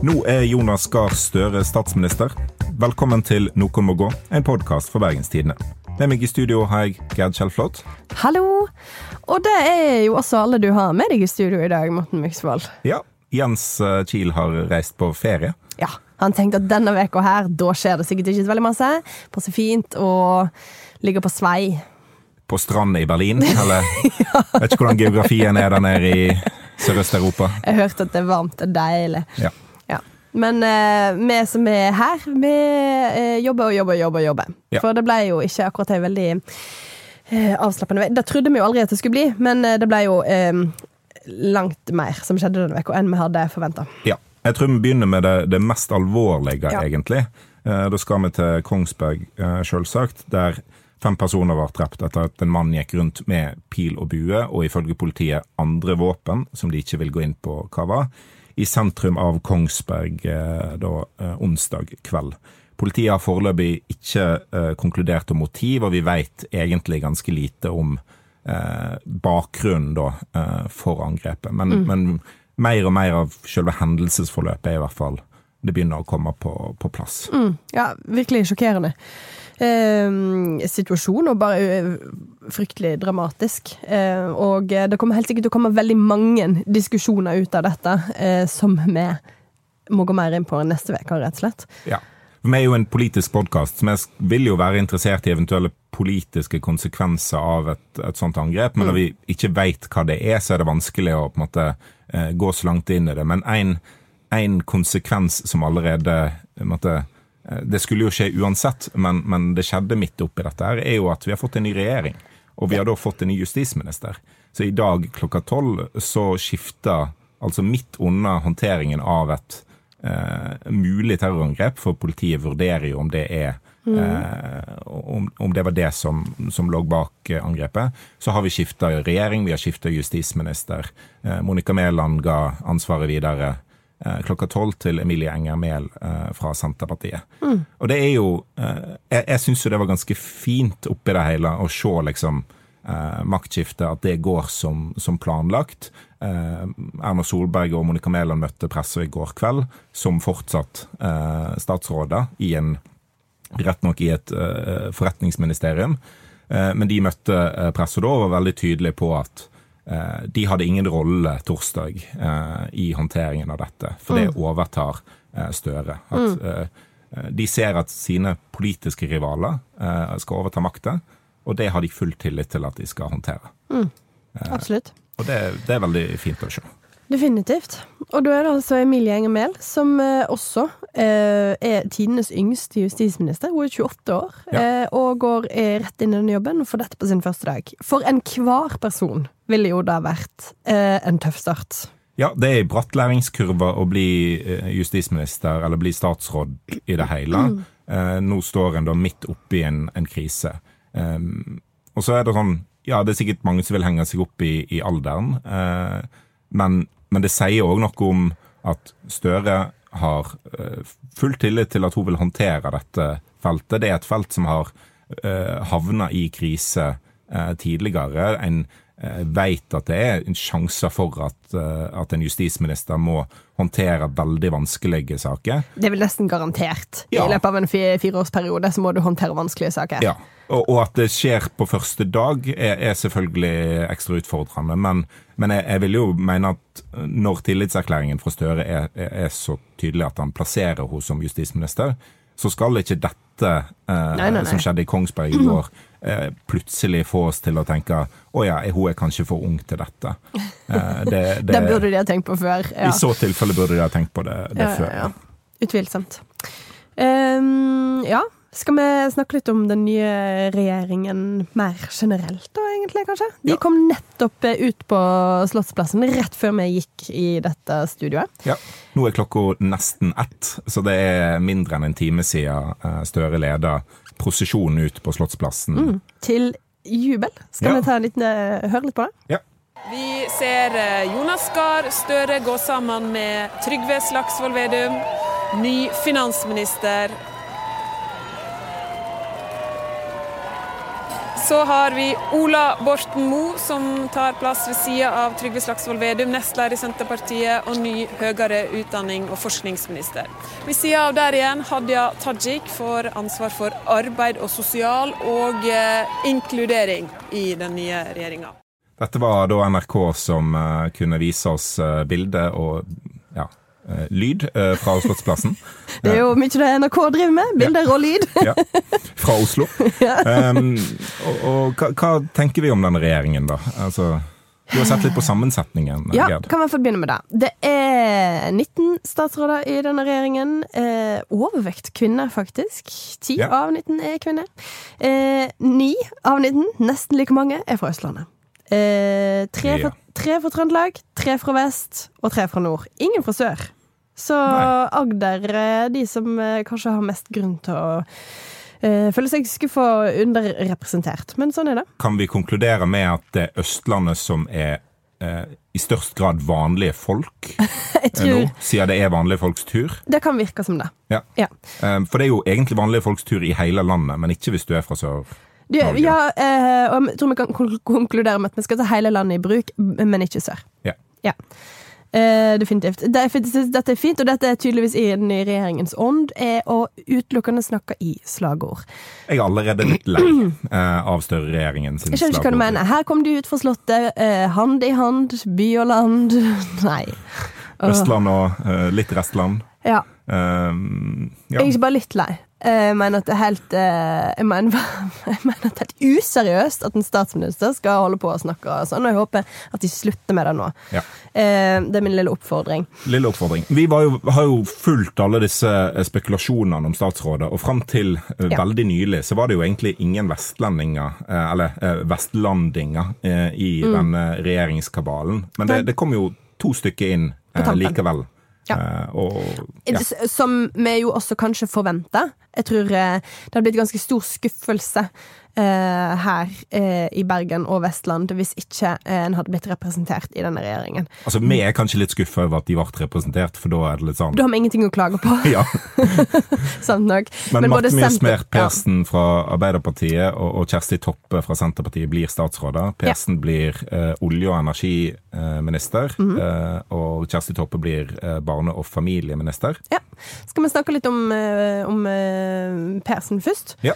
Nå er Jonas Gahr Støre statsminister. Velkommen til Noen må gå, en podkast for Bergenstidene. Med meg i studio har jeg Gerd Kjellflot. Hallo! Og det er jo også alle du har med deg i studio i dag, Morten Myksvold. Ja, Jens eh, Kiel har reist på ferie. Ja, han tenkte at denne veka her, da skjer det sikkert ikke så veldig masse. Passer fint og ligger på svei. På stranda i Berlin, eller ja. Vet ikke hvordan geografien er der nede i Sørøst-Europa. Jeg hørte at det er varmt og deilig. Ja. Men eh, vi som er her, vi eh, jobber og jobber og jobber. jobber. Ja. For det ble jo ikke akkurat ei veldig eh, avslappende vei. Det trodde vi jo aldri at det skulle bli, men eh, det ble jo eh, langt mer som skjedde denne uka enn vi hadde forventa. Ja. Jeg tror vi begynner med det, det mest alvorlige, Ja. egentlig. Eh, da skal vi til Kongsberg, eh, selvsagt, der fem personer ble drept etter at en mann gikk rundt med pil og bue, og ifølge politiet andre våpen, som de ikke vil gå inn på hva var, i sentrum av Kongsberg eh, da, eh, onsdag kveld. Politiet har foreløpig ikke eh, konkludert om motiv, og vi vet egentlig ganske lite om eh, bakgrunnen da, for angrepet. Men, men mer og mer av selve hendelsesforløpet er i hvert fall det begynner å komme på, på plass. Mm, ja, virkelig sjokkerende. Eh, situasjon, og bare eh, fryktelig dramatisk. Eh, og det kommer helt sikkert til å komme veldig mange diskusjoner ut av dette, eh, som vi må gå mer inn på neste uke, rett og slett. Ja. Vi er jo en politisk podkast, så vi vil jo være interessert i eventuelle politiske konsekvenser av et, et sånt angrep. Men når vi ikke veit hva det er, så er det vanskelig å på en måte eh, gå så langt inn i det. Men en konsekvens som allerede måte, Det skulle jo skje uansett, men, men det skjedde midt oppi dette, her, er jo at vi har fått en ny regjering. Og vi har da fått en ny justisminister. Så i dag klokka tolv så skifter, altså midt under håndteringen av et eh, mulig terrorangrep, for politiet vurderer jo om det er eh, om, om det var det som, som lå bak eh, angrepet. Så har vi skifta regjering, vi har skifta justisminister. Eh, Monica Mæland ga ansvaret videre eh, klokka tolv til Emilie Enger Mehl eh, fra Senterpartiet. Og det er jo eh, Jeg, jeg syns jo det var ganske fint oppi det hele å se liksom eh, maktskiftet, at det går som, som planlagt. Eh, Erna Solberg og Monica Mæland møtte pressa i går kveld som fortsatt eh, statsråder i en rett nok i et eh, forretningsministerium. Eh, men de møtte pressa da og var veldig tydelige på at eh, de hadde ingen rolle torsdag eh, i håndteringen av dette, for det overtar eh, Støre. At, eh, eh, de ser at sine politiske rivaler eh, skal overta makta, og det har de full tillit til at de skal håndtere. Absolutt. Og det, det er veldig fint å se. Definitivt. Og da er det altså Emilie Enger Mehl, som eh, også eh, er tidenes yngste justisminister. Hun er 28 år Ja. eh, og går eh, rett inn i den jobben og får dette på sin første dag. For enhver person ville jo da vært eh, en tøff start. Ja, det er bratt læringskurve å bli eh, justisminister eller bli statsråd i det hele. Eh, nå står en da midt oppi en, en krise. Um, og så er det sånn Ja, det er sikkert mange som vil henge seg opp i, i alderen, eh, men, men det sier òg noe om at Støre har eh, full tillit til at hun vil håndtere dette feltet. Det er et felt som har uh, havna i krise eh, tidligere. En veit at det er en sjanse for at, eh, at en justisminister må håndtere veldig vanskelige saker. Det er vel nesten garantert. Ja. I løpet av en fireårsperiode så må du håndtere vanskelige saker. Ja, og, og at det skjer på første dag er, er selvfølgelig ekstra utfordrende. Men, men jeg, jeg vil jo mene at når tillitserklæringen fra Støre er, er, så tydelig at han plasserer henne som justisminister, så skal ikke dette eh, Nei, nei, nei. som skjedde i Kongsberg i går, eh, plutselig få oss til å tenke å ja, hun er kanskje for ung til dette. Eh, det, det, Det burde de ha tenkt på før. Ja. I så tilfelle burde de ha tenkt på det, det ja, før. ja. Utvilsomt. Um, ja, skal vi snakke litt om den nye regjeringen mer generelt, da, egentlig, kanskje? De Ja. kom nettopp ut på Slottsplassen rett før vi gikk i dette studioet. Ja. Nå er klokka nesten ett, så det er mindre enn en time siden eh, Støre leda prosesjonen ut på Slottsplassen. Til jubel. Skal Ja. vi ta en liten, eh, høre litt på det? Ja. Vi ser eh, Jonas Gahr Støre gå sammen med Trygve Slagsvold Vedum, ny finansminister. Så har vi Ola Borten Moe, som tar plass ved sida av Trygve Slagsvold Vedum, nestleder i Senterpartiet og ny høyere utdanning- og forskningsminister. Ved sida av der igjen Hadia Tajik får ansvar for arbeid og sosial og eh, inkludering i den nye regjeringa. Dette var da NRK som uh, kunne vise oss bildet bilde og lyd fra Slottsplassen. Det er jo mye det NRK driver med. Bilder og lyd. ja, Fra Oslo. Um, og, og hva, hva, tenker vi om denne regjeringen, da? Altså, du har sett litt på sammensetningen, Ja, Gerd. kan vi få begynne med det. Det er 19 statsråder i denne regjeringen. Eh, overvekt kvinner, faktisk. 10 Ja. av 19 er kvinner. Eh, 9 av 19, nesten like mange, er fra Østlandet. Eh, tre, Ja. Tre fra Trøndelag, tre fra vest og tre fra nord. Ingen fra sør. Så Nei. Agder er de som eh, kanskje har mest grunn til å eh, føle seg skuffa underrepresentert. Men sånn er det. Kan vi konkludere med at det er Østlandet som er eh, i størst grad vanlige folk Jeg eh, tror nå, siden det er vanlige folks tur? det kan virke som det. Ja. Ja. Eh, for det er jo egentlig vanlige folks tur i hele landet, men ikke hvis du er fra sør. Du, ja, eh, og jeg tror vi kan konkludere med at vi skal ta hele landet i bruk, men ikke sør. Ja. Ja. Eh, definitivt. Det fint- dette er fint, og dette er tydeligvis i den nye regjeringens ånd, er å utelukkende snakke i slagord. Jeg er allerede litt lei eh, av Støre-regjeringen sin Jeg skjønner ikke hva du mener. Her kom de ut fra Slottet, eh, hand i hand, by og land. Nei. Østland og eh, litt Restland. Ja. Eh, Jeg er ikke bare litt lei. Jeg mener at det er helt eh, jeg mener, jeg mener at det er helt useriøst at en statsminister skal holde på å snakke sånn, og jeg håper at de slutter med det nå. Ja. Eh, Det er min lille oppfordring. Lille oppfordring. Vi var jo, har jo fulgt alle disse eh, spekulasjonene om statsrådet, og fram til eh, Ja. veldig nylig så var det jo egentlig ingen vestlendinger, eh, eller eh, vestlandinger, eh, i Mm. denne regjeringskabalen. Men det, det kom jo to stykker inn eh, likevel. Ja. Eh, og ja. Som vi jo også kanskje forventa. Jeg tror eh, det har blitt ganske stor skuffelse her eh, i Bergen og Vestland hvis ikke eh, en hadde blitt representert i denne regjeringen. Altså, Vi er kanskje litt skuffa over at de ble representert, for da er det litt sånn Da har vi ingenting å klage på, ja. sant nok. Men, Men Senter- Mjøs Persen fra Arbeiderpartiet og, og Kjersti Toppe fra Senterpartiet blir statsråder. Persen blir eh, olje- og energiminister, Mhm. eh, og Kjersti Toppe blir eh, barne- og familieminister. Ja. Skal vi snakke litt om, eh, om eh, Persen først? Ja.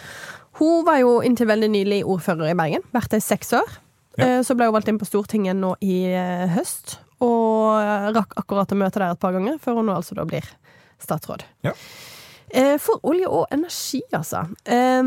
Hun var jo inntil veldig nylig ordfører i Bergen. Vært der i seks år. Ja. Eh, Så ble hun valgt inn på Stortinget nå i eh, høst. Og rakk akkurat å møte der et par ganger, før hun nå altså da blir statsråd. Ja. Eh, For olje og energi, altså. Eh,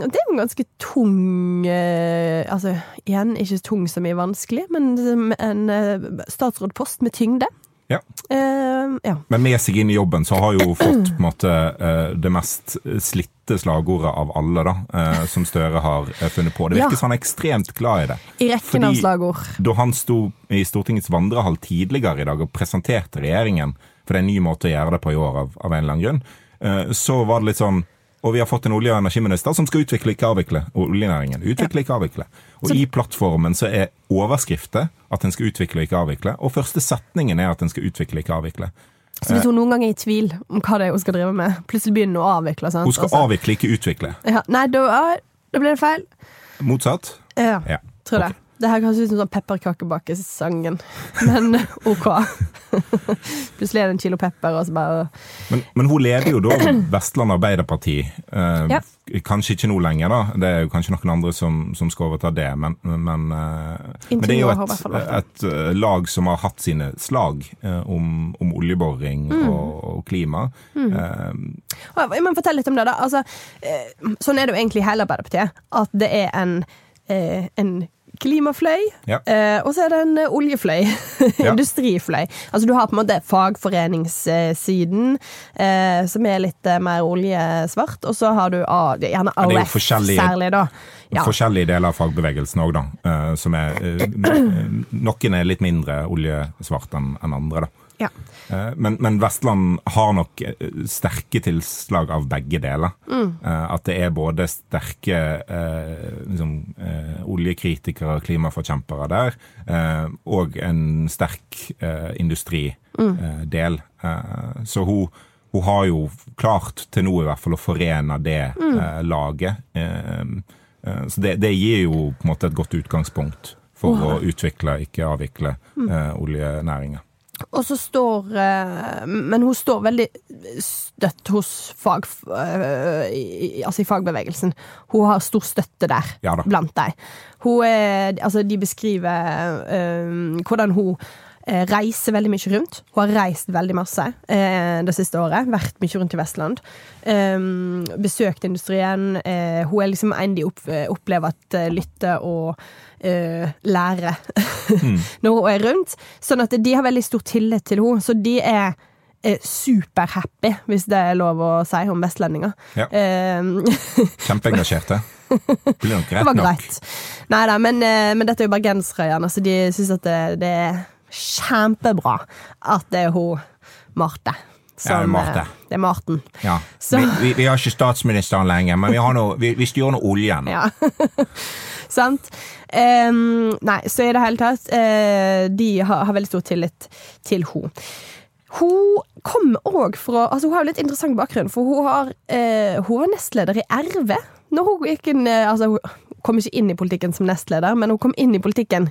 Det er jo en ganske tung eh, Altså igjen, ikke tung som i vanskelig, men en eh, statsrådpost med tyngde. Ja. Uh, ja. Men med seg inn i jobben så har jo fått på en måte, eh, det mest slitte slagordet av alle, da, eh, som Støre har eh, funnet på. Det Ja. virker som han er ekstremt glad i det. I rekken av slagord. Da han sto i Stortingets vandrehall tidligere i dag og presenterte regjeringen, for det er en ny måte å gjøre det på i år av, av en eller annen grunn, eh, så var det litt sånn og vi har fått en olje- og energiminister som skal utvikle, ikke avvikle oljenæringen. Utvikle, ikke avvikle. Og i plattformen så er overskriftet at en skal utvikle, ikke avvikle. Og første setningen er at en skal utvikle, ikke avvikle. Så hvis hun noen gang er i tvil om hva det er hun skal drive med, plutselig begynner hun å avvikle. Sant? Hun skal Altså- avvikle, ikke utvikle. ja, Nei, da, ja, da blir det feil. Motsatt? Ja, Ja. tror det. Det her høres ut som sånn pepperkakebakesangen, men OK. Plutselig er det en kilo pepper, og så bare Men, men hun leder jo da Vestland Arbeiderparti. Eh, Ja. Kanskje ikke nå lenger, da. Det er jo kanskje noen andre som, som skal overta det. Men, men, eh, men det er jo et, et eh, lag som har hatt sine slag eh, om, om oljeboring Mm. og, og klima. Eh, Ja, Jeg må litt om det. da altså, eh, Sånn er det jo egentlig i hele Arbeiderpartiet. At det er en, eh, en klimafløy, Ja. eh, og så er det en eh, oljefløy. Ja. Industrifløy. Altså Du har på en måte fagforeningssiden, eh, som er litt mer oljesvart, og så har du gjerne er AUF særlig, da. Ja. Forskjellige deler av fagbevegelsen òg, da. som er Noen er litt mindre oljesvart enn andre, da. Ja. Eh, Men, men Vestland har nok eh, sterke tilslag av begge deler. Mm. At det er både sterke eh, liksom, eh, oljekritikere og klimaforkjempere der, eh, og en sterk eh, industridel. Mm. Så hun, hun har jo klart til nå i hvert fall å forene det eh, laget. Eh, Eh, så det, det, gir jo på en måte et godt utgangspunkt for oh. å utvikle, ikke avvikle, mm. eh, oljenæringa. Og så står eh, Men hun står veldig støtt hos fag... Eh, altså i fagbevegelsen. Hun har stor støtte der, ja blant dem. Hun er Altså, de beskriver uh, hvordan hun reiser veldig mye rundt. Hun har reist veldig masse eh, det siste året. Vært mye rundt i Vestland. Eh, besøkt industrien. Eh, hun er liksom en de opplever at lytter og lærer lære mm. når hun er rundt. Sånn at de har veldig stor tillit til henne. Så de er superhappy, hvis det er lov å si om vestlendinger. Ja. Kjempeengasjerte. Blir nok greit nok. Nei da, men, men, dette er jo bergensere igjen. så de syns at det, det, er kjempebra at det er hun Marte. Som, ja, Marte. Det er Marten. Ja. Vi, vi, vi, har ikke statsministeren lenger, men vi, noe, vi, vi styrer nå oljen. Ja. Sant? Um, nei, så i det hele tatt uh, De har, har, veldig stor tillit til henne. Hun kom òg fra altså Hun har jo litt interessant bakgrunn, for hun, har, uh, hun var nestleder i RV. Når hun gikk inn uh, Altså, hun kom ikke inn i politikken som nestleder, men hun kom inn i politikken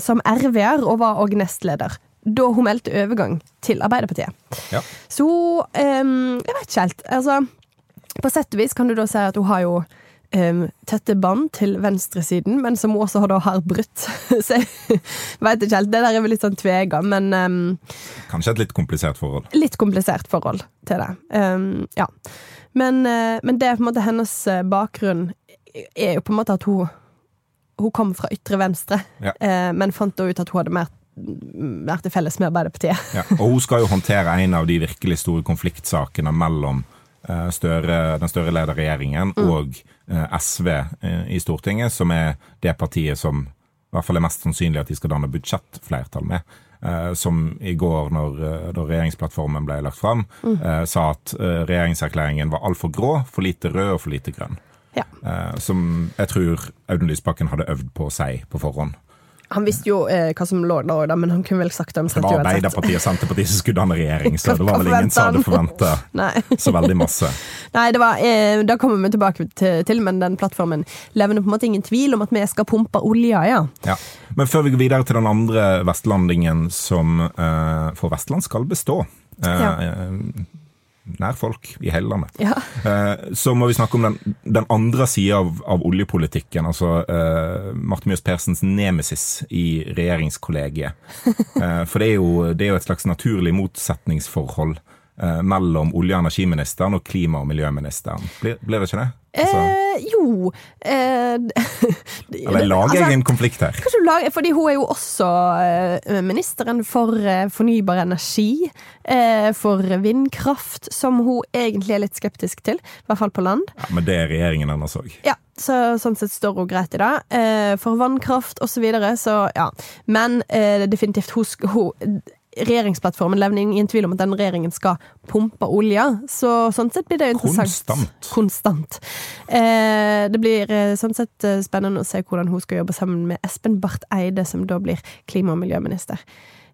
som RV-er, og var òg nestleder da hun meldte overgang til Arbeiderpartiet. Ja. Så um, Jeg vet ikke helt. Altså, på sett og vis kan du da si at hun har jo um, tette bånd til venstresiden, men som hun også har, da har brutt. Så jeg veit ikke helt. Det der er vel litt sånn tvega, men um, Kanskje et litt komplisert forhold? Litt komplisert forhold til det. Ja. Men, uh, men, det er på en måte hennes eh, bakgrunn er jo på en måte at hun hun kom fra ytre venstre, ja. uh, men fant da ut at hun hadde mer vært til felles med Arbeiderpartiet. ja, og hun skal jo håndtere en av de virkelig store konfliktsakene mellom Større, den Støre-ledede regjeringen mm. og Eh, SV eh, i Stortinget, som er det partiet som i hvert fall er mest sannsynlig at de skal danne budsjettflertall med. Eh, som i går, når, når regjeringsplattformen ble lagt fram, mm. sa at regjeringserklæringen var altfor grå, for lite rød og for lite grønn. Ja. som jeg tror Audun Lysbakken hadde øvd på si på forhånd. Han visste jo eh, hva som lå der, men han kunne vel sagt det omtrent uansett. Det var Arbeiderpartiet og Senterpartiet som skulle danne regjering, så det var vel ingen som hadde forventa så veldig masse. Nei, det var, eh, da kommer vi tilbake til, til, men den plattformen levner på en måte ingen tvil om at vi skal pumpe olja, ja. ja. Men før vi går videre til den andre vestlandingen som eh, for Vestland skal bestå. Eh, ja. Nær folk i hele landet. Ja. Eh, så må vi snakke om den, den andre sida av, av, oljepolitikken. Altså eh, Marte Mjøs Persens nemesis i regjeringskollegiet. Eh, for det er, jo, det er, jo, et slags naturlig motsetningsforhold eh, mellom olje- og energiministeren og klima- og miljøministeren. Blir, blir det ikke det? Altså, eh, jo eh, Eller lager jeg altså, en konflikt her? Lager, fordi hun er jo også eh, ministeren for eh, fornybar energi. Eh, for vindkraft, som hun egentlig er litt skeptisk til. I hvert fall på land. Ja, Men det er regjeringen hennes òg. Ja, så, sånn sett står hun greit i det. Eh, for vannkraft osv. Så, videre, så ja. Men definitivt, hun, hun regjeringsplattformen levner ingen tvil om at den regjeringen skal pumpe olje. Så sånn sett blir det interessant. Konstant. Konstant. Eh, det blir eh, sånn sett eh, spennende å se hvordan hun skal jobbe sammen med Espen Barth Eide, som da blir klima- og miljøminister.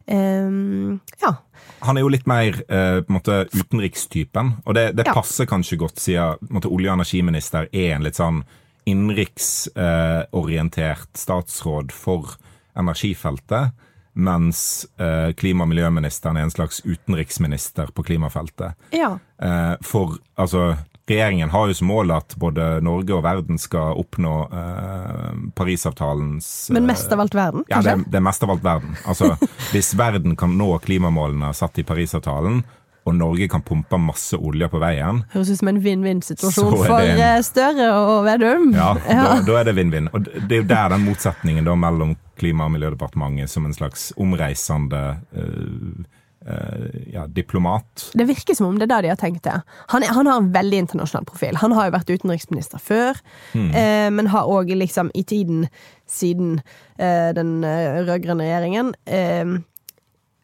Um, ja. Han er jo litt mer uh, på en måte utenrikstypen, og det, det ja. passer kanskje godt siden måte, olje- og energiminister er en litt sånn innenriksorientert uh, statsråd for energifeltet mens eh, klima- og miljøministeren er en slags utenriksminister på klimafeltet. Ja. Eh, for altså Regjeringen har jo som mål at både Norge og verden skal oppnå eh, Parisavtalens Men mest av alt verden? Kanskje? Ja, det, det er mest av alt verden. Altså, Hvis verden kan nå klimamålene satt i Parisavtalen, og Norge kan pumpe masse olje på veien Høres ut som en vinn-vinn-situasjon for en... Eh, Støre og Vedum. Ja, ja. Da, da, er det vinn-vinn. Og det er jo der den motsetningen da mellom Klima- og miljødepartementet som en slags omreisende uh, uh, ja, diplomat. Det virker som om det er det de har tenkt det. Han, han, har en veldig internasjonal profil. Han har jo vært utenriksminister før, mm. uh, men har òg liksom i tiden siden den rød-grønne regjeringen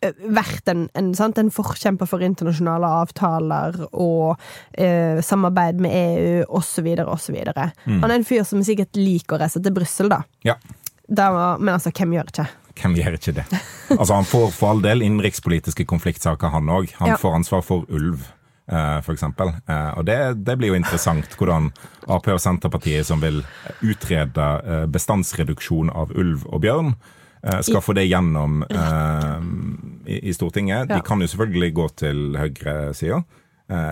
vært en, en, en, forkjemper for internasjonale avtaler og eh, samarbeid med EU osv. osv. Mm. Han er en fyr som sikkert liker å reise til Brussel, da. Ja. da. Men altså, hvem gjør ikke? Hvem gjør ikke det? Altså, Han får for all del innenrikspolitiske konfliktsaker, han òg. Han ja. får ansvar for ulv. eh, for eksempel. Eh, og det, det, blir jo interessant hvordan Ap og Senterpartiet, som vil utrede eh, bestandsreduksjon av ulv og bjørn, eh, skal få det gjennom i, i, Stortinget. De kan jo selvfølgelig gå til høyresida.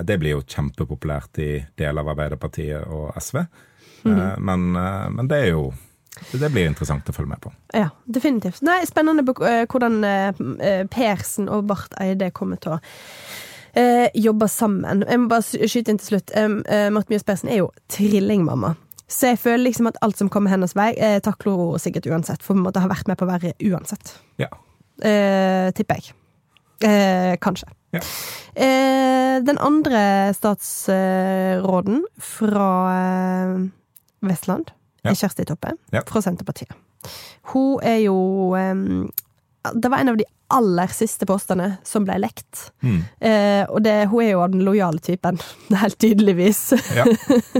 Det blir jo kjempepopulært i deler av Arbeiderpartiet og SV. Mm. Men, men det er jo det blir interessant å følge med på. Ja, definitivt. Nei, Spennende hvordan Persen og Barth Eide kommer til å jobbe sammen. Jeg må bare skyte inn til slutt. Marte Mjøs Persen er jo trillingmamma. Så jeg føler liksom at alt som kommer hennes vei, eh, takler hun sikkert uansett. For hun måtte ha vært med på å være uansett. Ja. tipper jeg. kanskje. Ja. den andre statsråden fra Vestland ja. Kjersti Toppe fra Senterpartiet. Hun er jo um, Det var en av de aller siste postene som ble lekt. Mm. Eh, og det, hun er jo av den lojale typen, helt tydeligvis. Ja.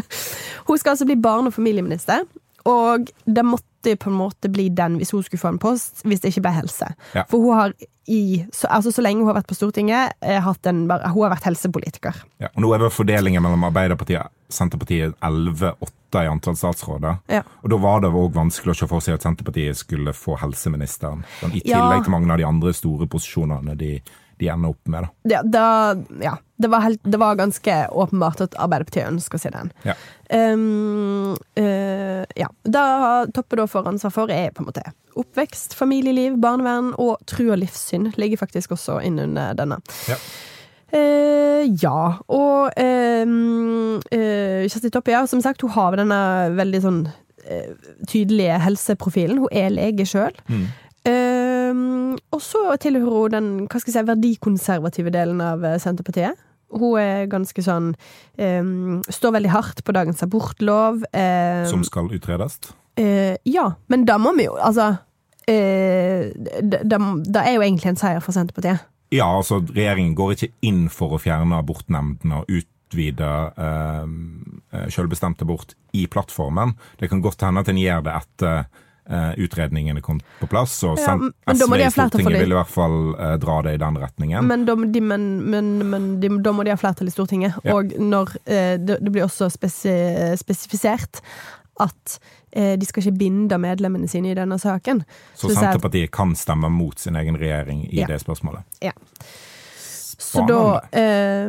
hun skal altså bli barne- og familieminister, og det måtte på en måte bli den hvis hun skulle få en post, hvis det ikke ble helse. Ja. For hun har i så, altså så lenge hun har vært på Stortinget, eh, en, hun har vært helsepolitiker. Ja, og Nå er det fordelingen mellom Arbeiderpartiet Senterpartiet 11-8 i antall statsråder. Ja. Og Da var det òg vanskelig å se for seg at Senterpartiet skulle få helseministeren. I tillegg ja. til mange av de andre store posisjonene de, de ender opp med. Da. Ja, da, ja. Det, var helt, det, var ganske åpenbart at Arbeiderpartiet ønsker seg den. Ja. Um, uh, ja. Da Toppe da får ansvar for, er på en måte oppvekst, familieliv, barnevern og tru og livssyn ligger faktisk også innunder denne. Ja. Uh, ja. Og uh, uh, Kjersti Toppe, ja, som sagt, hun har denne veldig sånn tydelige helseprofilen. Hun er lege sjøl. Mm. og så tilhører hun den hva skal jeg si, verdikonservative delen av Senterpartiet. Hun er ganske sånn Står veldig hardt på dagens abortlov. som skal utredes? ja, men da må vi jo Altså eh, det, er jo egentlig en seier for Senterpartiet. Ja, altså regjeringen går ikke inn for å fjerne abortnemndene og utvide eh, eh selvbestemt abort i plattformen. Det kan godt hende at en gjør det etter eh, utredningene kom på plass. Og ja, SV i Stortinget vil i hvert fall eh, dra det i den retningen. Men, da, de, men, men, men må de ha flertall i Stortinget. Ja. Og når, eh, det, det, blir også spesifisert at eh, de skal ikke binde medlemmene sine i denne saken. Så, Så Senterpartiet kan stemme mot sin egen regjering i ja. det spørsmålet? Ja. Så da eh,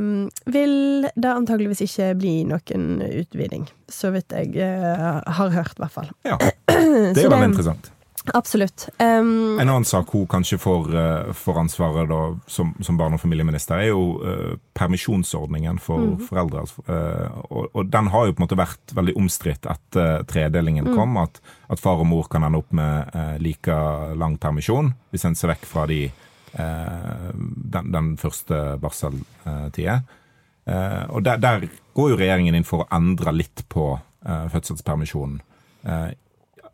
vil det antageligvis ikke bli noen utviding. Så vidt jeg eh, har hørt, i hvert fall. Ja, Det er veldig interessant. Absolutt. Um, en annen sak hun kanskje får, uh, får ansvaret da, som, som, barne- og familieminister, er jo uh, permisjonsordningen for mm. foreldre. Uh, og, og, den har jo på en måte vært veldig omstridt etter tredelingen mm. kom. At, at, far og mor kan ende opp med like lang permisjon, hvis en ser vekk fra de, den, den, første barseltida. og der, der, går jo regjeringen inn for å endre litt på fødselspermisjonen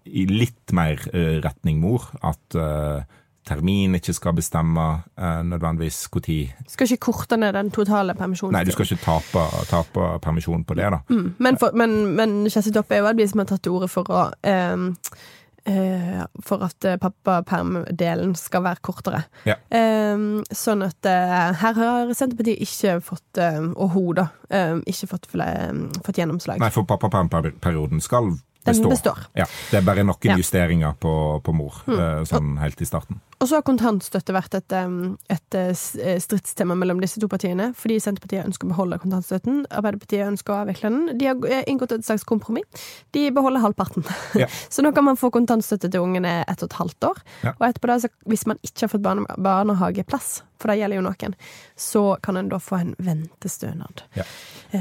i litt mer uh, retning mor. At uh, termin ikke skal bestemme uh, nødvendigvis når Skal ikke korte ned den totale permisjonen? Nei, du skal ikke tape, tape permisjon på det, da. Mm. Men, for, men, men Kjersti Toppe er jo de som har tatt til orde for å um, for at pappapermdelen skal være kortere. Ja. Um, sånn at uh, her har Senterpartiet ikke fått, og hun da, ikke fått, fått, gjennomslag. Nei, for pappapermperioden skal den består. Ja, Det er bare noen ja. justeringer på, på mor, mm. Eh, sånn helt i starten. Og så har kontantstøtte vært et, et, eh, stridstema mellom disse to partiene. Fordi Senterpartiet ønsker å beholde kontantstøtten, Arbeiderpartiet ønsker å avvikle den. De har eh, inngått et slags kompromiss. De beholder halvparten. Ja. så nå kan man få kontantstøtte til ungene ett og et halvt år. Ja. Og etterpå da, hvis man ikke har fått barnehageplass, for det gjelder jo noen, så kan en da få en ventestønad. Ja.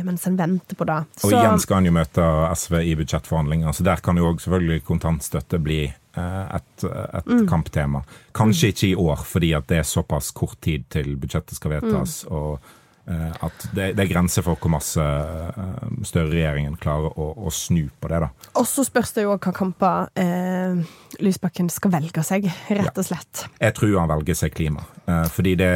Mens en venter på det. Så, og igjen skal en jo møte SV i budsjettforhandlinger, så der kan jo òg selvfølgelig kontantstøtte bli Eh, et, et mm. kamptema. Kanskje ikke i år, fordi at det er såpass kort tid til budsjettet skal vedtas. Mm. og eh, at det, det, er grenser for hvor masse uh, Støre-regjeringen klarer å, å, snu på det. da. Og så spørs det jo hva kamper eh, Lysbakken skal velge seg, rett og slett. Ja. Jeg tror han velger seg klima. Eh, fordi det,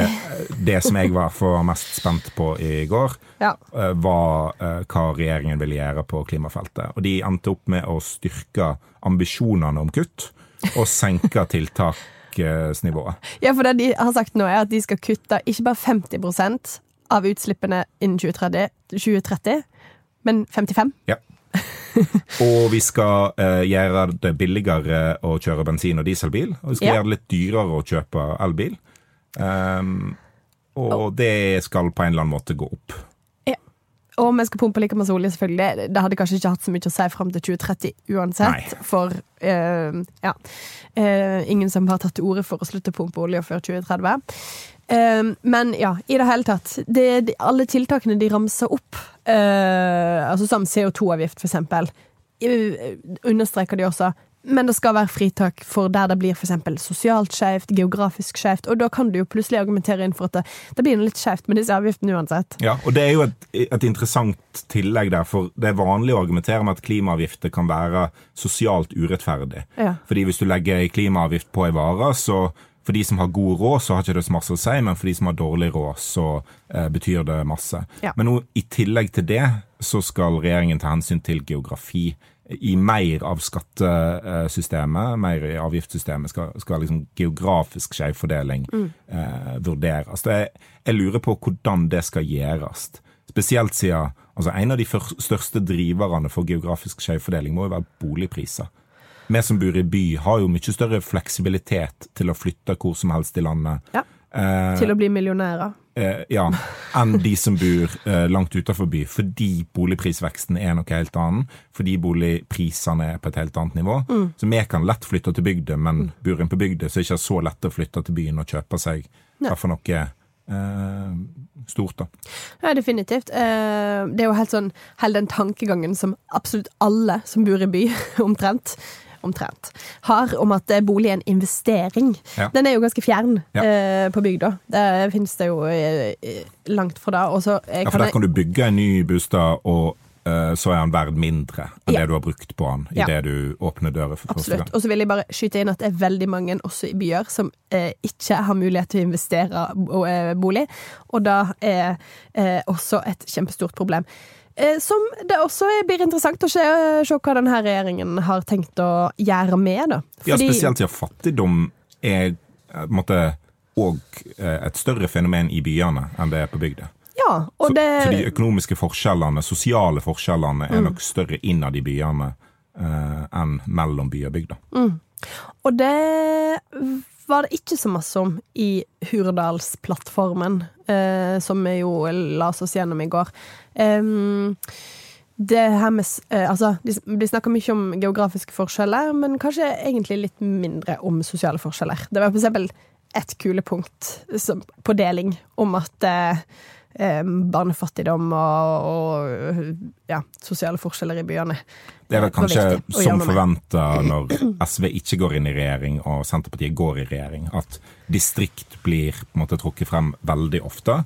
det, som jeg var for mest spent på i går, ja. eh, var hva regjeringen ville gjøre på klimafeltet. Og de endte opp med å styrke ambisjonene om kutt og senke tiltaksnivået. Ja, for det de har sagt nå, er at de skal kutte ikke bare 50 av utslippene innen 2030, 2030 men 55. Ja. og vi skal eh, gjøre det billigere å kjøre bensin- og dieselbil. Og vi skal Ja. gjøre det litt dyrere å kjøpe elbil. Um, og det skal på en eller annen måte gå opp. Ja. Og vi skal pumpe like masse olje, selvfølgelig. Det hadde kanskje ikke hatt så mye å si fram til 2030 uansett. Nei. For uh, ja. uh, ingen som har tatt til orde for å slutte å pumpe olje før 2030. Eh, men ja, i det hele tatt. Det, de, alle tiltakene de ramser opp, uh, altså som CO2-avgift for eksempel, understreker de også. Men det skal være fritak for der det blir for eksempel sosialt skjevt, geografisk skjevt. Og da kan du jo plutselig argumentere inn for at det, det blir litt skjevt med disse avgiftene uansett. Ja, og det er jo et, et interessant tillegg der, for det er vanlig å argumentere med at klimaavgifter kan være sosialt urettferdig. Ja. Fordi hvis du legger klimaavgift på ei vare, så for de som har god råd, så har ikke det så masse å si, men for de som har dårlig råd, så eh, betyr det masse. Ja. Men nå, i tillegg til det, så skal regjeringen ta hensyn til geografi i mer av skattesystemet, mer i avgiftssystemet, skal, skal liksom geografisk skjevfordeling eh, vurderes. Jeg, jeg lurer på hvordan det skal gjøres. Spesielt siden altså en av de største driverne for geografisk skjevfordeling må jo være boligpriser. Vi som bor i by, har jo mye større fleksibilitet til å flytte hvor som helst i landet. Ja. Eh, Til å bli millionærer. eh, ja, enn de som bor eh, langt utenfor by, fordi boligprisveksten er noe helt annet. Fordi boligprisene er på et helt annet nivå. Så vi kan lett flytte til bygda, men bor en på bygda, så er det ikke så lett å flytte til byen og kjøpe seg ja. for noe eh, stort, da. Ja, definitivt. Eh, Det er jo helt sånn hele den tankegangen som absolutt alle som bor i by, omtrent, omtrent, har om at bolig er en investering. Ja. Den er jo ganske fjern Ja. eh, på bygda. Det finnes det jo eh, langt fra da. Også, eh, Ja, for kan der kan du bygge en ny bostad, og eh, så er han verd mindre enn Ja. det du har brukt på han Ja. det du åpner døra for første Absolutt. gang. Og så vil jeg bare skyte inn at det er veldig mange også i byer som eh, ikke har mulighet til å investere eh, bolig, og da er eh, også et kjempestort problem. Eh, som det også blir interessant å se, se hva denne regjeringen har tenkt å gjøre med. Da. Ja, spesielt siden fattigdom er eh, måte og et større fenomen i byene enn det er på bygda. Ja, og Så, det, så de økonomiske forskjellene, sosiale forskjellene, er nok større innad i byene eh, enn mellom by og bygd. Mm. og det var det ikke så masse om i Hurdalsplattformen, eh, som vi jo la oss gjennom i går. Um, det her med eh, Altså, de, de snakker mye om geografiske forskjeller, men kanskje egentlig litt mindre om sosiale forskjeller. Det var for eksempel et kulepunkt som, på deling om at eh, eh, barnefattigdom og, og ja, sosiale forskjeller i byene Det er vel kanskje som forventa når SV ikke går inn i regjering og Senterpartiet går i regjering, at distrikt blir på en måte trukket frem veldig ofte.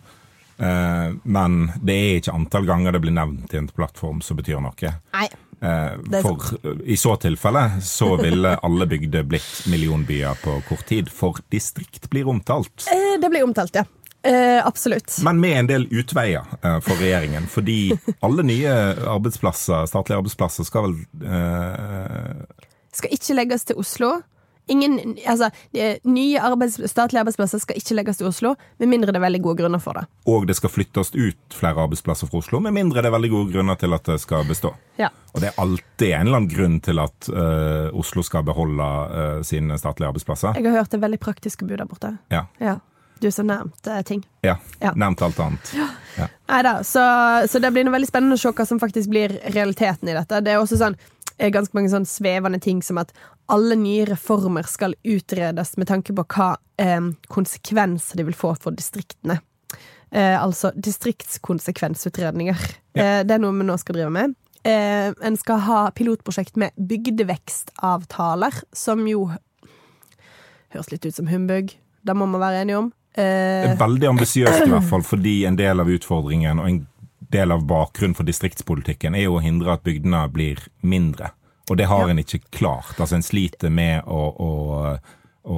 Eh, men det er ikke antall ganger det blir nevnt i en plattform som betyr noe. Nei. Eh, for i så tilfelle så ville alle bygder blitt millionbyer på kort tid, for distrikt blir omtalt. Eh, det blir omtalt, ja. Eh, absolutt. Men med en del utveier eh, for regjeringen, fordi alle nye arbeidsplasser, statlige arbeidsplasser skal vel eh, Skal ikke legges til Oslo. Ingen, altså, nye arbeids, statlige arbeidsplasser skal ikke legges til Oslo, med mindre det er veldig gode grunner for det. Og det skal flyttes ut flere arbeidsplasser fra Oslo, med mindre det er veldig gode grunner til at det skal bestå. Ja. Og det er alltid en eller annen grunn til at uh, Oslo skal beholde uh, sine statlige arbeidsplasser. Jeg har hørt det veldig praktiske bud der borte. Ja. Ja. Du som nevnte ting. ja. Ja. Nevnt alt annet. Neida, så, så det blir noe veldig spennende å se hva som faktisk blir realiteten i dette. Det er også sånn eh, ganske mange sånn svevende ting som at alle nye reformer skal utredes med tanke på hva eh, konsekvenser de vil få for distriktene. Eh, altså distriktskonsekvensutredninger. Ja. Eh, det er noe vi nå skal drive med. Eh, en skal ha pilotprosjekt med bygdevekstavtaler, som jo høres litt ut som humbug. Det må man være enige om. Er veldig ambisiøst, i hvert fall, fordi en del av utfordringen og en del av bakgrunnen for distriktspolitikken er jo å hindre at bygdene blir mindre. Og det har Ja. en ikke klart. Altså En sliter med å, å, å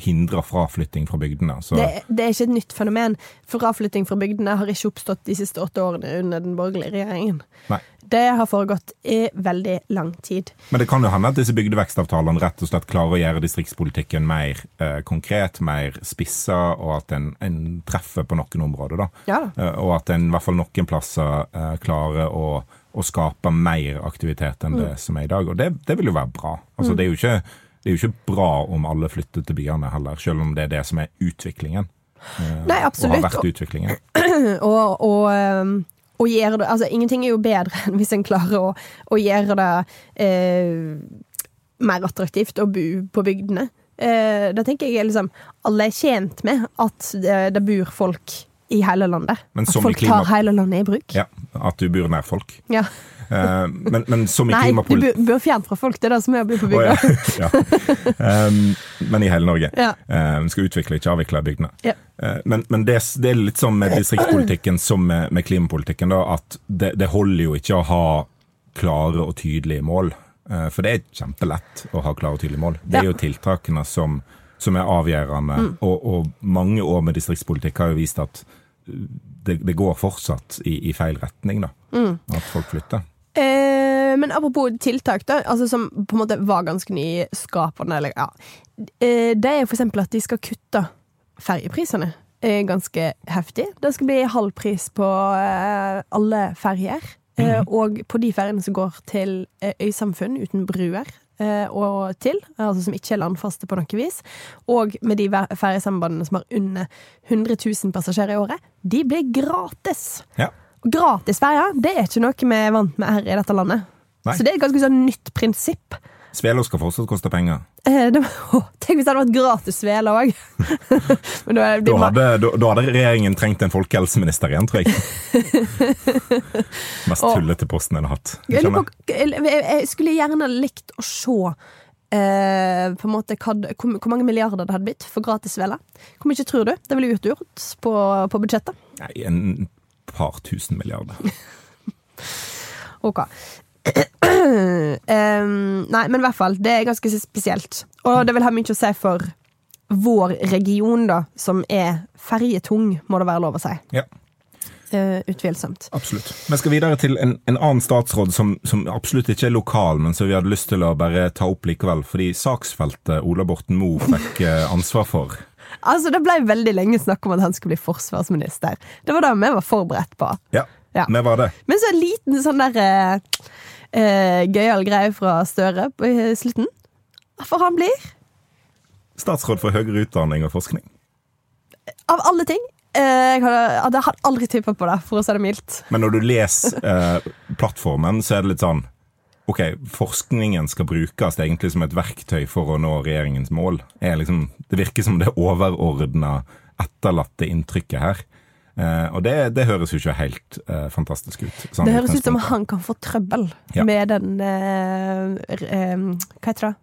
hindrer fraflytting fra bygdene. Så Det, det er ikke et nytt fenomen. Fraflytting fra bygdene har ikke oppstått de siste åtte årene under den borgerlige regjeringen. nei. Det har foregått i veldig lang tid. Men det kan jo hende at disse bygdevekstavtalene rett og slett klarer å gjøre distriktspolitikken mer eh, konkret, mer spissa, og at en, en treffer på noen områder. da. Ja. Eh, og at en i hvert fall noen plasser eh, klarer å, å skape mer aktivitet enn det som er i dag. Og det, det vil jo være bra. Altså, det, er jo ikke, det er jo ikke bra om alle flytter til byene heller, selv om det er det som er utviklingen. Nei, Nei, Og har absolutt. vært utviklingen. Og, og, um, og gjøre det Altså, ingenting er jo bedre enn hvis en klarer å, å gjøre det eh, mer attraktivt å bo på bygdene. Eh, da tenker jeg liksom Alle er tjent med at det, det bor folk i hele landet. At folk klima- tar hele landet i bruk. Ja, At du bor nær folk. Ja. Eh, men, men som i Nei, du bør fjerne fra folk. Det er det som er å bo på bygda. Oh, ja. ja. Um, men i hele Norge. Ja. Um, skal utvikle, ikke avvikle bygdene. Ja. Uh, men men det, det er litt sånn med distriktspolitikken som med, med klimapolitikken, da, at det, det holder jo ikke å ha klare og tydelige mål. Uh, for det er kjempelett å ha klare og tydelige mål. Det er jo tiltakene som, som er avgjørende. Og, og mange år med distriktspolitikk har jo vist at det, det går fortsatt i, i feil retning, da. At folk flytter. Eh, men apropos tiltak, da, altså som på en måte var ganske nyskapende, eller ja. Eh, det er for eksempel at de skal kutte ferjeprisene eh, ganske heftig. Det skal bli halv pris på eh, alle ferjer. Eh, og på de ferjene som går til eh, øysamfunn uten bruer eh, og til, altså som ikke er landfaste på noe vis. Og med de ferjesambandene som har under 100 000 passasjerer i året, de blir gratis! Ja. Gratis ferje, det er ikke noe vi er vant med her i dette landet. Nei. Så det er et ganske sånn nytt prinsipp. Svelo skal fortsatt koste penger. Eh, det, å, tenk hvis det hadde vært gratis svele òg! Da Da hadde, da, da hadde regjeringen trengt en folkehelseminister igjen, tror jeg. Mest tullete posten en har hatt. jeg, jeg skulle gjerne likt å se eh, på en måte hva, hvor, hvor mange milliarder det hadde blitt for gratis svele. Hvor mye tror du det ville utgjort på, på budsjettet? Nei, en par tusen milliarder. Ok. Um, nei, men i hvert fall. Det er ganske spesielt. Og det vil ha mye å si for vår region, da, som er ferjetung, må det være lov å si. Ja, Uh, utvilsomt. absolutt. Vi skal videre til en, en annen statsråd som, som absolutt ikke er lokal, men som vi hadde lyst til å bare ta opp likevel, fordi saksfeltet Ola Borten Moe fikk eh, ansvar for. Altså, Det ble veldig lenge snakk om at han skulle bli forsvarsminister. Det var det vi var forberedt på. Ja, Ja. vi var det. Men så en liten sånn der eh, eh, gøyal greie fra Støre på i slutten. For han blir, Statsråd for høyere utdanning og forskning. av alle ting eh, Jeg hadde, hadde aldri tippa på det, for å si det mildt. Men når du leser eh, plattformen, så er det litt sånn Ok, forskningen skal brukes egentlig som et verktøy for å nå regjeringens mål. Liksom, det virker som det overordna, etterlatte inntrykket her. Eh, og det, det høres jo ikke helt eh, fantastisk ut. sånn Det høres ut som han kan få trøbbel Ja. med den eh, r- eh, Hva heter det?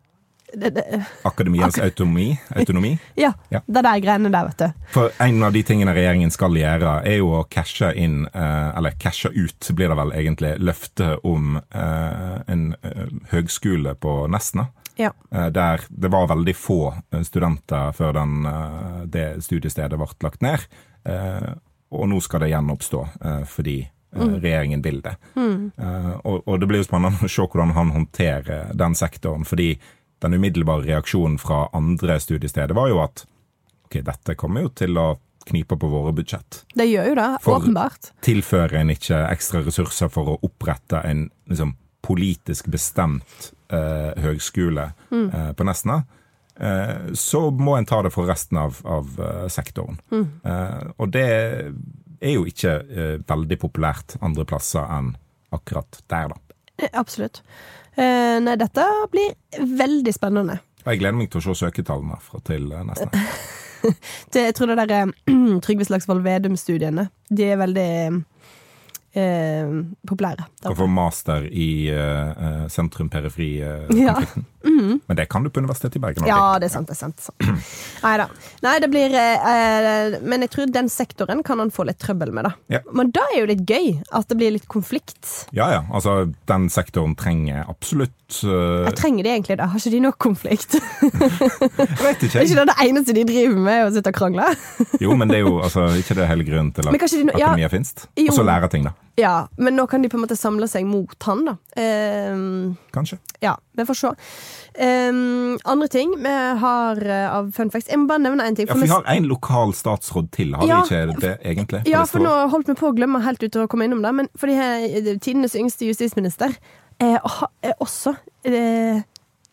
Det, det Akademiens autonomi. autonomi. ja, Ja. det der greiene der, vet du. For en av de tingene regjeringen skal gjøre, er jo å cashe inn, eh, eller cashe ut, blir det vel egentlig, løftet om eh, en eh, høgskole på Nesna. Ja. Der det var veldig få studenter før den, det studiestedet ble lagt ned. Og nå skal det gjenoppstå fordi Mm. regjeringen vil det. Eh, Og, og det blir jo spennende å se hvordan han håndterer den sektoren. fordi den umiddelbare reaksjonen fra andre studiesteder var jo at ok, dette kommer jo til å knipe på våre budsjett. Det gjør jo det, For- åpenbart. Tilfører en ikke ekstra ressurser for å opprette en liksom, politisk bestemt eh, høgskole eh, på Nesna, eh, så må en ta det for resten av, av eh, sektoren. Eh, og det er jo ikke eh, veldig populært andre plasser enn akkurat der, da. Eh, Absolutt. Uh, nei, dette blir veldig spennende. Jeg gleder meg til å se søketallene fra til eh, Nesna. Det, jeg tror det der eh, Trygve Slagsvold Vedum-studiene, de er veldig eh, populære. Du Å få master i uh, sentrum-periferi-konflikten. Men det kan du på Universitetet i Bergen. Ja, det er sant. det er sant, sant. Nei da. Nei, det blir eh, eh, Men jeg tror den sektoren kan han få litt trøbbel med, da. Ja. Men da er jo litt gøy at det blir litt konflikt. Ja, ja. Altså, den sektoren trenger absolutt uh, Jeg trenger de egentlig det. Har ikke de nok konflikt? Jeg vet ikke. Er ikke det det eneste de driver med, å sitte og krangle? Jo, men det er jo altså, ikke det hele grunnen til Men at kanskje de ja, akademia finnes. Og så lære ting, da. Ja, men nå kan de på en måte samle seg mot han, da. Um, Kanskje. ja, vi får se. Um, andre ting vi har uh, av fun facts Jeg må bare nevne én ting. Ja, for for vi har en lokal statsråd til, har Ja, vi ikke det, egentlig? Ja, for nå holdt vi på å glemme helt ut å komme innom det, men fordi eh, tidenes yngste justisminister er, er også er,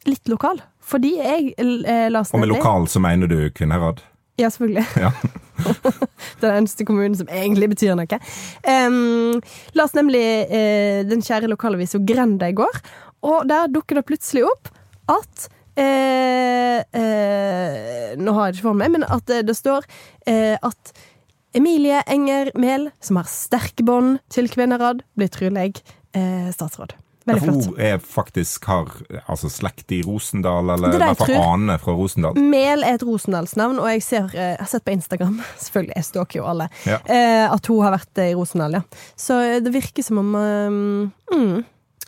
litt lokal. Fordi jeg Lars las Og med lokal så mener du Kvinnherad? Ja, selvfølgelig. Ja. Det den eneste kommunen som egentlig betyr noe. Um, las nemlig uh, den kjære lokalavisa Grenda i går, og der dukker det plutselig opp at eh, eh, Nå har jeg ikke for meg, men at det, det står eh, at Emilie Enger Mehl, som har sterke bånd til Kvinnherad, blir trolig eh, statsråd. Veldig flott. hun er faktisk har altså, slekt i Rosendal, eller er i hvert fall jeg ane fra Rosendal. Mel er et Rosendalsnavn, og jeg, ser, eh, jeg har sett på Instagram Selvfølgelig, jeg stalker jo alle. Ja. Eh, at hun har vært eh, i Rosendal, ja. Så det virker som om mm,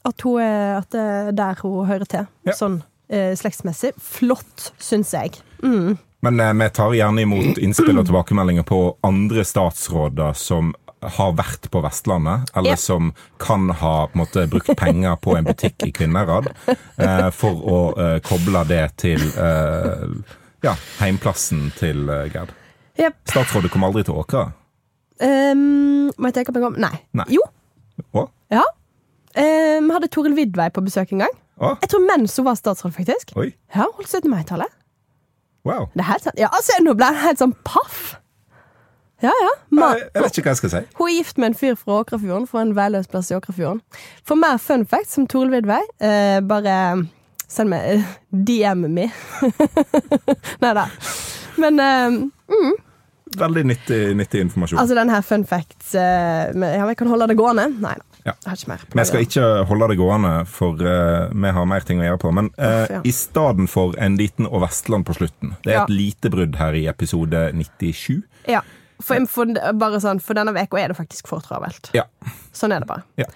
at, hun er, at det er der hun hører til. Ja. Sånn slektsmessig. Flott, syns jeg. Mm. Men eh, vi tar gjerne imot innspill og tilbakemeldinger på andre statsråder som har vært på Vestlandet, eller Ja. som kan ha på en måte, brukt penger på en butikk i Kvinnherad, eh, for å eh, koble det til eh, ja, heimplassen til eh, Gerd. Yep. Statsrådet kom aldri til Åkra. Um, må jeg tenke meg om? Nei. Nei. Jo. Hva? Ja. Vi Vi hadde Toril Vidvei på besøk en gang. Hva? Jeg tror mens hun var statsråd, faktisk. Oi. Ja, holdt 17. mai-tallet. Wow. Det er helt sant. Ja, altså, nå ble jeg helt sånn paff. Ja, ja. Ma Jeg, jeg vet ikke hva jeg skal si. Hun er gift med en fyr fra Åkrafjorden, fra en veiløs plass i Åkrafjorden. For mer fun facts som Tore Vidvei, eh, bare send meg eh, DM me. Nei da. Men eh, Veldig nyttig, nyttig informasjon. altså den her fun facts eh, Ja, vi kan holde det gående? Nei da. Ja. Jeg har ikke mer. Vi skal ikke holde det gående, for uh, vi har mer ting å gjøre på. Men uh, Uff, ja. i stedet for en liten og Vestland på slutten Det er et lite brudd her i episode 97. Ja. For, for, bare sånn, for denne uka er det faktisk for travelt. Ja. Sånn er det bare. Ja.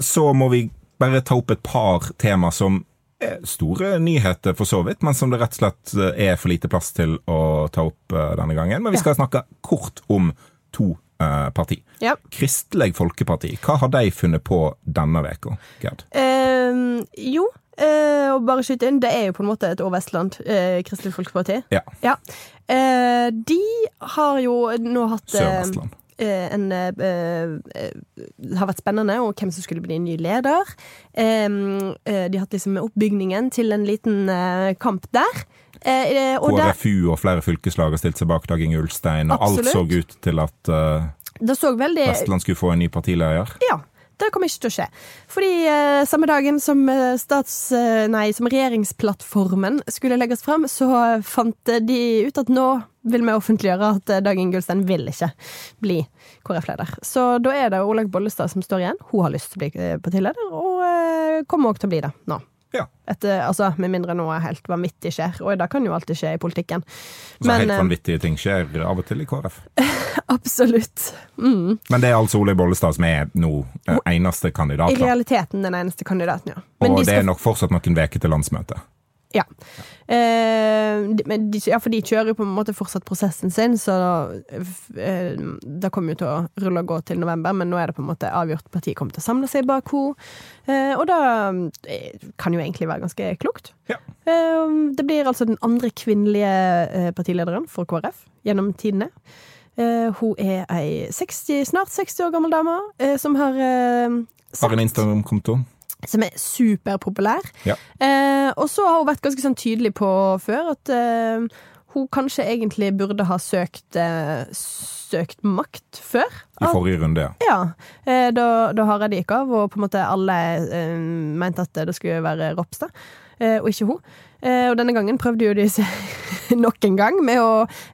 så må vi bare ta opp et par tema som er store nyheter, for så vidt, men som det rett og slett eh, er for lite plass til å ta opp eh, denne gangen. Men vi skal snakke kort om to eh, parti. Ja. Kristelig Folkeparti, hva har de funnet på denne uka, Gerd? Eh, jo, eh, og bare skyte inn, det er jo på en måte et År-Vestland, eh, Kristelig Folkeparti. Ja. Ja. Eh, de har jo nå hatt eh, Sør-Vestland. eh, en eh, eh, Det har vært spennende, og hvem som skulle bli ny leder. De har hatt liksom oppbygningen til en liten kamp der. Og KrFU og flere fylkeslag har stilt seg bak Dag Inge Ulstein, og alt så ut til at det så veldig Vestland skulle få en ny partileder. Ja. Det kommer ikke til å skje. Fordi eh, samme dagen som, eh, stats, eh, nei, som regjeringsplattformen skulle legges fram, så fant eh, de ut at nå vil vi offentliggjøre at Dag Ingulstein vil ikke bli KrF-leder. Så da er det Olaug Bollestad som står igjen. Hun har lyst til å bli partileder, og eh, kommer også til å bli det nå. Ja. Etter, altså, med mindre noe helt vanvittig skjer, og det kan jo alltid skje i politikken. Så helt eh, vanvittige ting skjer av og til i KrF. absolutt. Mm. Men det er altså Olaug Bollestad som er nå eh, eneste kandidat. I realiteten den eneste kandidaten, ja. Men Og de det er nok fortsatt noen uker til landsmøtet. Ja. Eh, de, ja, for de kjører jo på en måte fortsatt prosessen sin, så eh, da kommer jo til å rulle og gå til november, men nå er det på en måte avgjort. Partiet kommer til å samle seg bak henne, eh, og da eh, kan jo egentlig være ganske klokt. Ja. Eh, det blir altså den andre kvinnelige eh, partilederen for KrF gjennom tidene. Eh, hun er ei 60, snart 60 år gammel dame som har eh, Har en Instagram-konto. Som er superpopulær. Ja. Eh, og så har hun vært ganske sånn tydelig på før at eh, hun kanskje egentlig burde ha søkt, eh, søkt makt før. I forrige runde, ja. Ja, eh, da, da Hareide gikk av, og på en måte alle eh, mente at det skulle være Ropstad, eh, og ikke hun. Eh, og denne gangen prøvde jo de seg nok en gang med å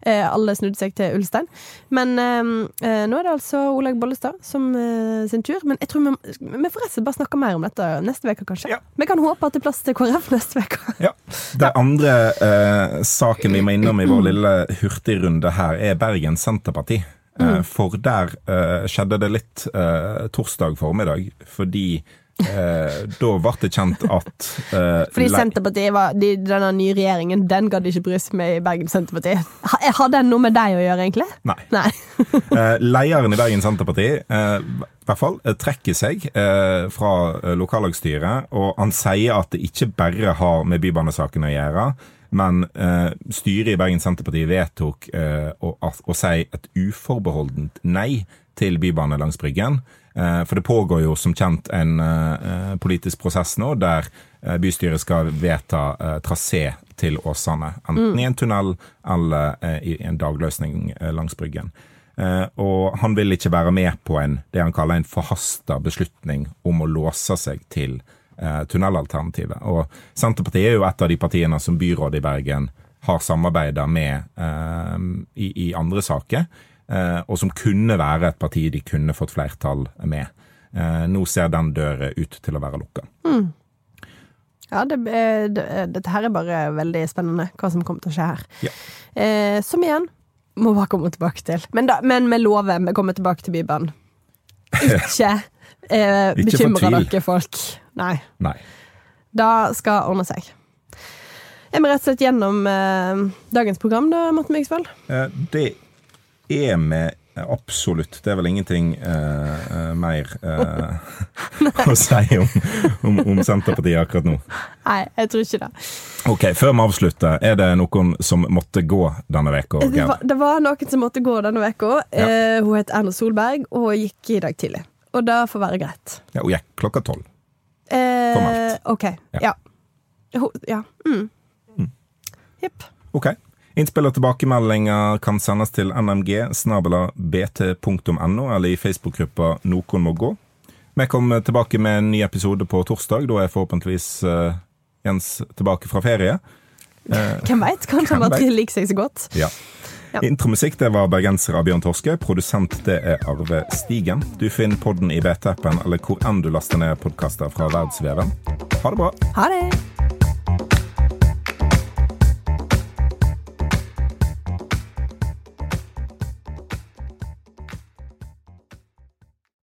eh, Alle snudde seg til Ulstein. Men eh, eh, nå er det altså Olaug Bollestad som eh, sin tur. Men jeg tror vi, vi får bare snakke mer om dette neste uke, kanskje. Ja. Vi kan håpe at det er plass til KrF neste uke. ja. Den andre eh, saken vi må innom i vår lille hurtigrunde her, er Bergen Senterparti. Eh, Mm. for der eh, skjedde det litt torsdag formiddag, fordi Eh, da ble det kjent at eh, Fordi Senterpartiet var, de, denne nye regjeringen, den gadd ikke bry seg med i Bergen Senterparti. Har den noe med deg å gjøre, egentlig? Nei. Nei. Eh, lederen i Bergen Senterparti eh, i hvert fall, eh, trekker seg eh, fra eh, lokallagsstyret, og han sier at det ikke bare har med bybanesaken å gjøre, men eh, styret i Bergen Senterparti vedtok eh, å, å si et uforbeholdent nei til bybane langs Bryggen. Eh, For det pågår jo som kjent en eh, politisk prosess nå der eh, bystyret skal vedta trasé til Åsane. Enten i en tunnel eller i en dagløsning langs Bryggen. Og han vil ikke være med på en, det han kaller en forhasta beslutning om å låse seg til tunnelalternativet. Og Senterpartiet er jo et av de partiene som byrådet i Bergen har samarbeida med i, andre saker, og som kunne være et parti de kunne fått flertall med. Eh, nå ser den døra ut til å være lukka. Ja, det, eh, det, dette her er bare veldig spennende, hva som kommer til å skje her. Ja. Eh, som igjen må bare komme tilbake til. Men, da, men vi lover vi kommer tilbake til Bybanen. Ikke, eh, bekymre dere, folk. Nei. Nei. Da skal ordne seg. Er vi rett og slett gjennom eh, dagens program, da, Morten Myksvold? Eh, det er vi absolutt. Det er vel ingenting uh, uh, mer uh, å si om, om, om Senterpartiet akkurat nå. Nei, jeg tror ikke det. Ok, Før vi avslutter, er det noen som måtte gå denne uka? Det det var noen som måtte gå denne uka. Ja. Hun het Erna Solberg og gikk i dag tidlig. Og det får være greit. Ja, Hun gikk klokka tolv. Formelt. OK. Ja. Ja. Hun, ja. Mm. Jepp. Ok. Innspill og tilbakemeldinger kan sendes til nmg snabela bt.no eller i Facebook-gruppa Noen må gå. Vi kommer tilbake med en ny episode på torsdag. Da er forhåpentligvis uh, Jens tilbake fra ferie. Eh, Hvem veit? Kanskje han bare liker seg så godt. Ja. Ja. Intromusikk det var bergenser av Bjørn Torske. Produsent det er Arve Stigen. Du finner podden i BT-appen eller hvor enn du laster ned podkaster fra verdensveven. Ha det bra. Ha det!